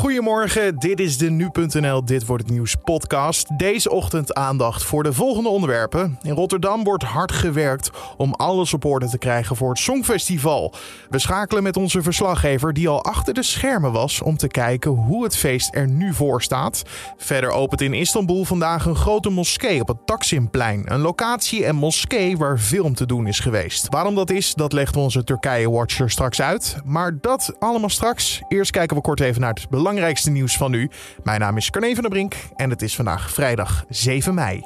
Goedemorgen, dit is de Nu.nl Dit Wordt Het Nieuws podcast. Deze ochtend aandacht voor de volgende onderwerpen. In Rotterdam wordt hard gewerkt om alles op orde te krijgen voor het Songfestival. We schakelen met onze verslaggever die al achter de schermen was om te kijken hoe het feest er nu voor staat. Verder opent in Istanbul vandaag een grote moskee op het Taksimplein. Een locatie en moskee waar film te doen is geweest. Waarom dat is, dat legt onze Turkije-watcher straks uit. Maar dat allemaal straks. Eerst kijken we kort even naar het belangrijkste nieuws van nu. Mijn naam is Carne van der Brink en het is vandaag vrijdag 7 mei.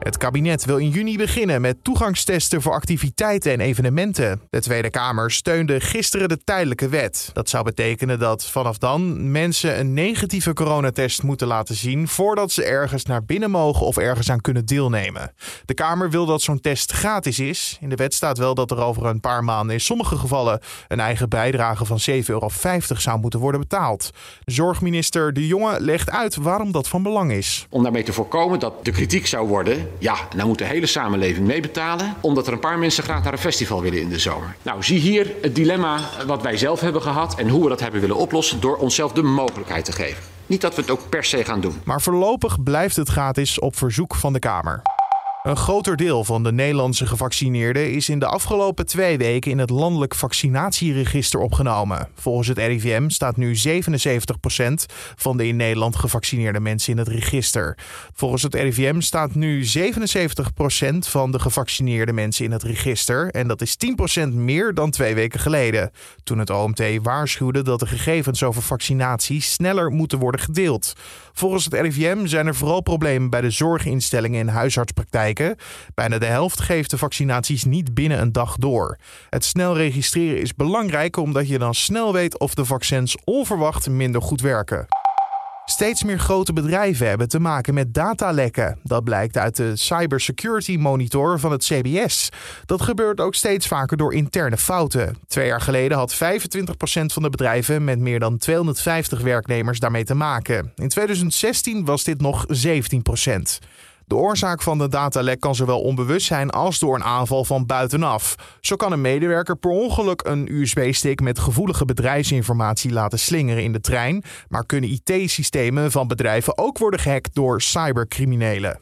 Het kabinet wil in juni beginnen met toegangstesten voor activiteiten en evenementen. De Tweede Kamer steunde gisteren de tijdelijke wet. Dat zou betekenen dat vanaf dan mensen een negatieve coronatest moeten laten zien voordat ze ergens naar binnen mogen of ergens aan kunnen deelnemen. De Kamer wil dat zo'n test gratis is. In de wet staat wel dat er over een paar maanden in sommige gevallen een eigen bijdrage van 7,50 euro zou moeten worden betaald. Zorgminister De Jonge legt uit waarom dat van belang is. Om daarmee te voorkomen dat de kritiek zou worden ja, dan moet de hele samenleving meebetalen, omdat er een paar mensen graag naar een festival willen in de zomer. Nou, zie hier het dilemma wat wij zelf hebben gehad en hoe we dat hebben willen oplossen door onszelf de mogelijkheid te geven. Niet dat we het ook per se gaan doen. Maar voorlopig blijft het gratis op verzoek van de Kamer. Een groter deel van de Nederlandse gevaccineerden is in de afgelopen twee weken in het landelijk vaccinatieregister opgenomen. Volgens het RIVM staat nu 77% van de in Nederland gevaccineerde mensen in het register. Volgens het RIVM staat nu 77% van de gevaccineerde mensen in het register. En dat is 10% meer dan twee weken geleden. Toen het OMT waarschuwde dat de gegevens over vaccinatie sneller moeten worden gedeeld. Volgens het RIVM zijn er vooral problemen bij de zorginstellingen en huisartspraktijken Bijna de helft geeft de vaccinaties niet binnen een dag door. Het snel registreren is belangrijk omdat je dan snel weet of de vaccins onverwacht minder goed werken. Steeds meer grote bedrijven hebben te maken met datalekken. Dat blijkt uit de Cybersecurity Monitor van het CBS. Dat gebeurt ook steeds vaker door interne fouten. Twee jaar geleden had 25% van de bedrijven met meer dan 250 werknemers daarmee te maken. In 2016 was dit nog 17%. De oorzaak van de datalek kan zowel onbewust zijn als door een aanval van buitenaf. Zo kan een medewerker per ongeluk een USB-stick met gevoelige bedrijfsinformatie laten slingeren in de trein, maar kunnen IT-systemen van bedrijven ook worden gehackt door cybercriminelen.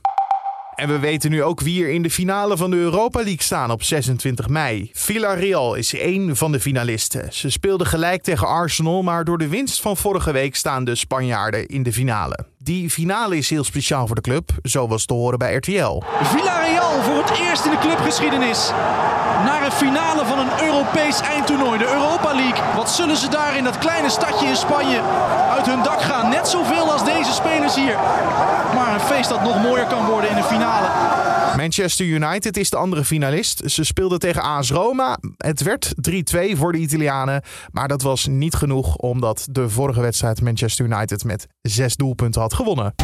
En we weten nu ook wie er in de finale van de Europa League staan op 26 mei. Villarreal is één van de finalisten. Ze speelden gelijk tegen Arsenal, maar door de winst van vorige week staan de Spanjaarden in de finale. Die finale is heel speciaal voor de club, zo was te horen bij RTL. Villarreal voor het eerst in de clubgeschiedenis naar een finale van een Europees eindtoernooi, de Europa League. Wat zullen ze daar in dat kleine stadje in Spanje uit hun dak gaan? Net zoveel als deze spelers hier. Maar een feest dat nog mooier kan worden in de finale. Manchester United is de andere finalist. Ze speelden tegen AS Roma. Het werd 3-2 voor de Italianen. Maar dat was niet genoeg omdat de vorige wedstrijd Manchester United met zes doelpunten had gewonnen.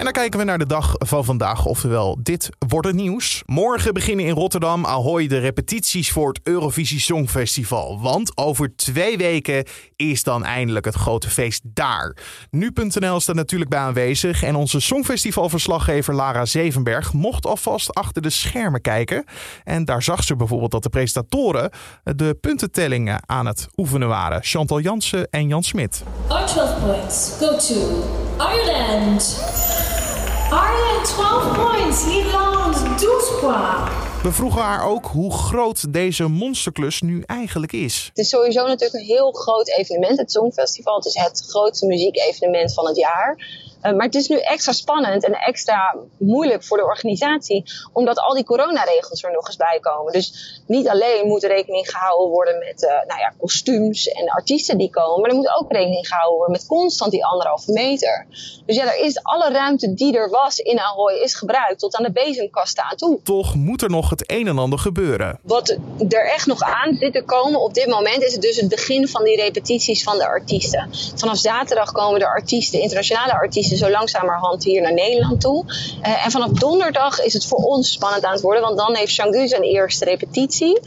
En dan kijken we naar de dag van vandaag, oftewel dit wordt het nieuws. Morgen beginnen in Rotterdam Ahoy de repetities voor het Eurovisie Songfestival. Want over twee weken is dan eindelijk het grote feest daar. Nu.nl staat natuurlijk bij aanwezig en onze Songfestivalverslaggever Lara Zevenberg mocht alvast achter de schermen kijken. En daar zag ze bijvoorbeeld dat de presentatoren de puntentellingen aan het oefenen waren. Chantal Jansen en Jan Smit. Our 12 points go to Ireland. Ireland 12 points, Nederland 12 points. We vroegen haar ook hoe groot deze monsterklus nu eigenlijk is. Het is sowieso natuurlijk een heel groot evenement, het Songfestival. Het is het grootste muziekevenement van het jaar. Uh, maar het is nu extra spannend en extra moeilijk voor de organisatie, omdat al die coronaregels er nog eens bij komen. Dus niet alleen moet er rekening gehouden worden met uh, nou ja, kostuums en artiesten die komen, maar er moet ook rekening gehouden worden met constant die anderhalve meter. Dus ja, er is alle ruimte die er was in Ahoy is gebruikt tot aan de bezemkasten aan toe. Toch moet er nog het een en ander gebeuren. Wat er echt nog aan zit te komen op dit moment is het dus het begin van die repetities van de artiesten. Vanaf zaterdag komen de artiesten, internationale artiesten zo langzamerhand hier naar Nederland toe. Uh, en vanaf donderdag is het voor ons spannend aan het worden, want dan heeft Changu zijn eerste repetitie.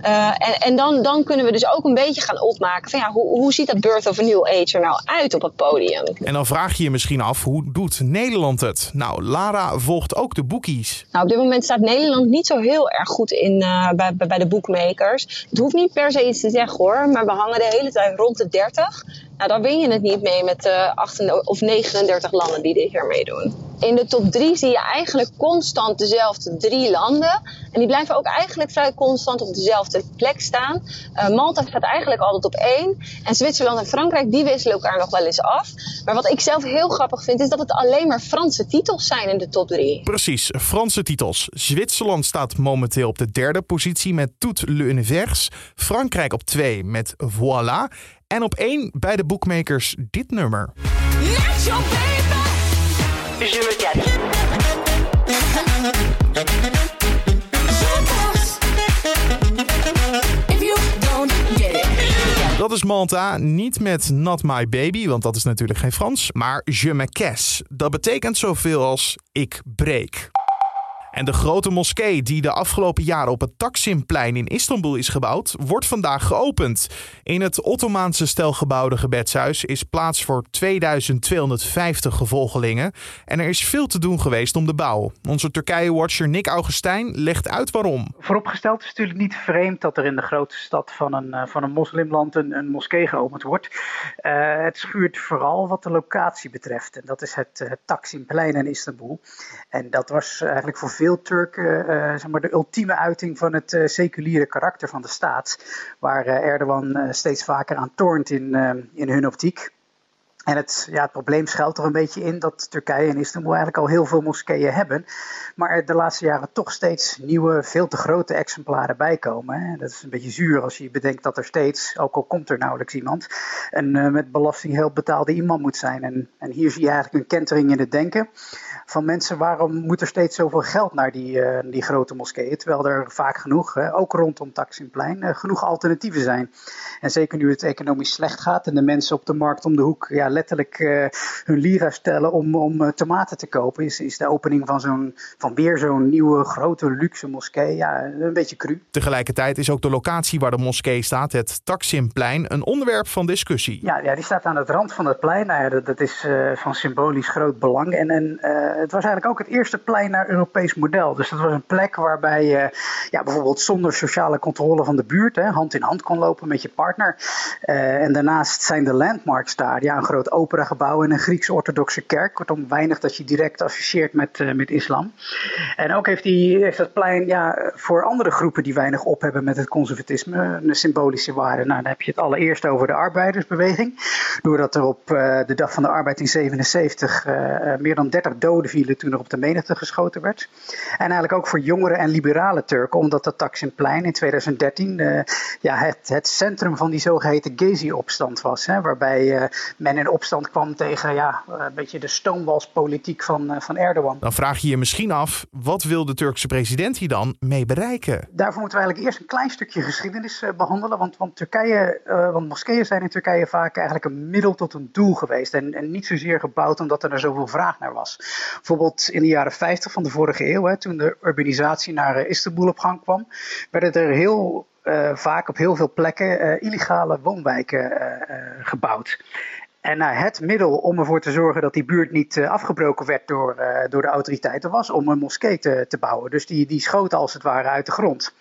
en en dan, dan kunnen we dus ook een beetje gaan opmaken van ja, hoe, hoe ziet dat Birth of a New Age er nou uit op het podium? En dan vraag je je misschien af, hoe doet Nederland het? Nou, Lara volgt ook de boekies. Nou, op dit moment staat Nederland niet zo heel erg goed in bij, bij de boekmakers. Het hoeft niet per se iets te zeggen hoor, maar we hangen de hele tijd rond de 30. Nou, dan win je het niet mee met de uh, 38 of 39 landen die dit hier meedoen. In de top 3 zie je eigenlijk constant dezelfde drie landen. En die blijven ook eigenlijk vrij constant op dezelfde plek staan. Uh, Malta staat eigenlijk altijd op één. En Zwitserland en Frankrijk, die wisselen elkaar nog wel eens af. Maar wat ik zelf heel grappig vind, is dat het alleen maar Franse titels zijn in de top 3. Precies, Franse titels. Zwitserland staat momenteel op de derde positie met Tout l'Univers. Frankrijk op twee met Voilà. En op één bij de bookmakers dit nummer. Dat is Malta, niet met Not My Baby, want dat is natuurlijk geen Frans, maar Je me casse. Dat betekent zoveel als ik breek. En de grote moskee die de afgelopen jaren op het Taksimplein in Istanbul is gebouwd, wordt vandaag geopend. In het Ottomaanse stijl gebouwde gebedshuis is plaats voor 2250 gevolgelingen. En er is veel te doen geweest om de bouw. Onze Turkije-watcher Nick Augustijn legt uit waarom. Vooropgesteld is het natuurlijk niet vreemd dat er in de grote stad van een, eh, van een moslimland een, moskee geopend wordt. Uh, het schuurt vooral wat de locatie betreft. En dat is het, uh, Taksimplein in Istanbul. En dat was eigenlijk voor veel Turken uh, zeg maar de ultieme uiting van het uh, seculiere karakter van de staat. Waar Erdogan steeds vaker aan toont in, in hun optiek. En het, ja, het probleem schuilt er een beetje in dat Turkije en Istanbul eigenlijk al heel veel moskeeën hebben. Maar er de laatste jaren toch steeds nieuwe, veel te grote exemplaren bijkomen. Hè. Dat is een beetje zuur als je bedenkt dat er steeds, ook al komt er nauwelijks iemand, een uh, met heel betaalde iemand moet zijn. En, en hier zie je eigenlijk een kentering in het denken van mensen. Waarom moet er steeds zoveel geld naar die, uh, die grote moskeeën? Terwijl er vaak genoeg, ook rondom Taksimplein, uh, genoeg alternatieven zijn. En zeker nu het economisch slecht gaat en de mensen op de markt om de hoek ja, letterlijk uh, hun lira stellen om, om tomaten te kopen, is, is de opening van, zo'n, van weer zo'n nieuwe grote luxe moskee ja, een beetje cru. Tegelijkertijd is ook de locatie waar de moskee staat, het Taksimplein, een onderwerp van discussie. Ja, ja die staat aan het rand van het plein. Nou ja, dat, dat is van symbolisch groot belang. En, en het was eigenlijk ook het eerste plein naar Europees model. Dus dat was een plek waarbij je ja, bijvoorbeeld zonder sociale controle van de buurt hè, hand in hand kon lopen met je partner. Uh, en daarnaast zijn de landmarks daar. Ja, een groot operagebouw en een Grieks-orthodoxe kerk. Kortom, weinig dat je direct associeert met, uh, met islam. En ook heeft, die, heeft dat plein ja, voor andere groepen die weinig op hebben met het conservatisme een symbolische waarde. Nou, dan heb je het allereerst over de arbeidersbeweging. Doordat er op uh, de dag van de arbeid in 77 meer dan 30 doden vielen toen er op de menigte geschoten werd. En eigenlijk ook voor jongere en liberale Turken, omdat dat Taksimplein in 2013 uh, ja, het, het centrum van die zogeheten Gezi-opstand was. Hè, waarbij men in opstand kwam tegen ja, een beetje de stoomwalspolitiek van, uh, van Erdogan. Dan vraag je je misschien af, wat wil de Turkse president hier dan mee bereiken? Daarvoor moeten we eigenlijk eerst een klein stukje geschiedenis behandelen. Want, want, Turkije, want moskeeën zijn in Turkije vaak eigenlijk een middel tot een doel geweest. En, en niet zozeer gebouwd omdat er, er zoveel vraag naar was. Bijvoorbeeld in de jaren 50 van de vorige eeuw, hè, toen de urbanisatie naar Istanbul op gang kwam, werden er heel uh, vaak op heel veel plekken uh, illegale woonwijken gebouwd. En nou, het middel om ervoor te zorgen dat die buurt niet uh, afgebroken werd door, uh, door de autoriteiten was om een moskee te, te bouwen. Dus die, die schoten als het ware uit de grond.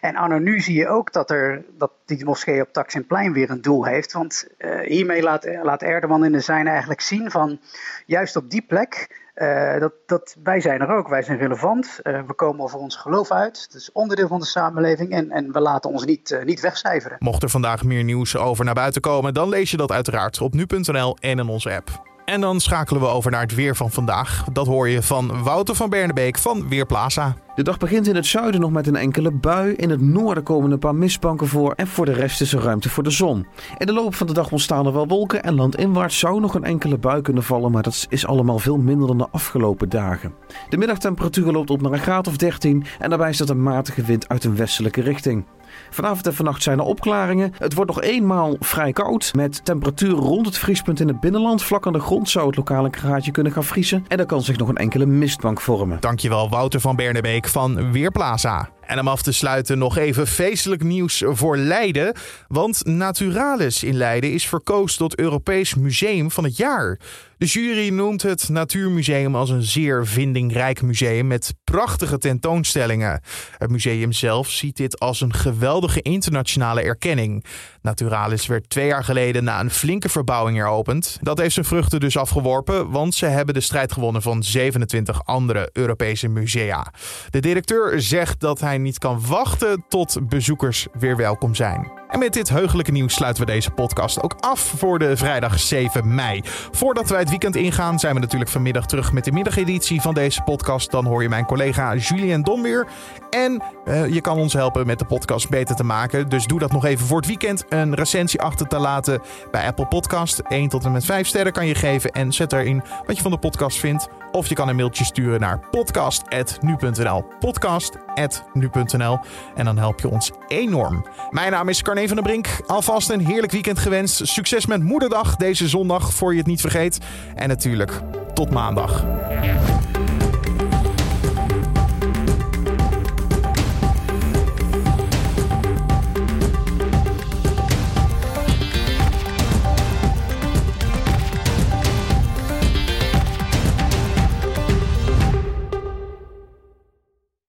En anno nu zie je ook dat, er, dat die moskee op Taksimplein weer een doel heeft. Want hiermee laat, laat Erdogan in de zijn eigenlijk zien van juist op die plek uh, dat, dat, wij zijn er ook, wij zijn relevant. Uh, we komen voor ons geloof uit. Het is onderdeel van de samenleving en, en we laten ons niet, uh, niet wegcijferen. Mocht er vandaag meer nieuws over naar buiten komen, dan lees je dat uiteraard op nu.nl en in onze app. En dan schakelen we over naar het weer van vandaag. Dat hoor je van Wouter van Bernebeek van Weerplaza. De dag begint in het zuiden nog met een enkele bui. In het noorden komen een paar mistbanken voor. En voor de rest is er ruimte voor de zon. In de loop van de dag ontstaan er wel wolken. En landinwaarts zou nog een enkele bui kunnen vallen. Maar dat is allemaal veel minder dan de afgelopen dagen. De middagtemperatuur loopt op naar een graad of 13. En daarbij staat een matige wind uit een westelijke richting. Vanavond en vannacht zijn er opklaringen. Het wordt nog eenmaal vrij koud. Met temperaturen rond het vriespunt in het binnenland. Vlak aan de grond zou het lokale een graadje kunnen gaan vriezen. En er kan zich nog een enkele mistbank vormen. Dankjewel Wouter van Bernebeek van Weerplaza. En om af te sluiten nog even feestelijk nieuws voor Leiden. Want Naturalis in Leiden is verkozen tot Europees Museum van het Jaar. De jury noemt het Natuurmuseum als een zeer vindingrijk museum met prachtige tentoonstellingen. Het museum zelf ziet dit als een geweldige internationale erkenning. Naturalis werd twee jaar geleden na een flinke verbouwing heropend. Dat heeft zijn vruchten dus afgeworpen, want ze hebben de strijd gewonnen van 27 andere Europese musea. De directeur zegt dat hij niet kan wachten tot bezoekers weer welkom zijn. En met dit heugelijke nieuws sluiten we deze podcast ook af voor de vrijdag 7 mei. Voordat wij het weekend ingaan, zijn we natuurlijk vanmiddag terug met de middageditie van deze podcast. Dan hoor je mijn collega Julien Don weer. En uh, je kan ons helpen met de podcast beter te maken. Dus doe dat nog even voor het weekend. Een recensie achter te laten bij Apple Podcast. 1 tot en met 5 sterren kan je geven. En zet erin wat je van de podcast vindt. Of je kan een mailtje sturen naar podcast.nu.nl. Podcast.nu.nl. En dan help je ons enorm. Mijn naam is Carne van der Brink. Alvast een heerlijk weekend gewenst. Succes met Moederdag deze zondag, voor je het niet vergeet. En natuurlijk, tot maandag.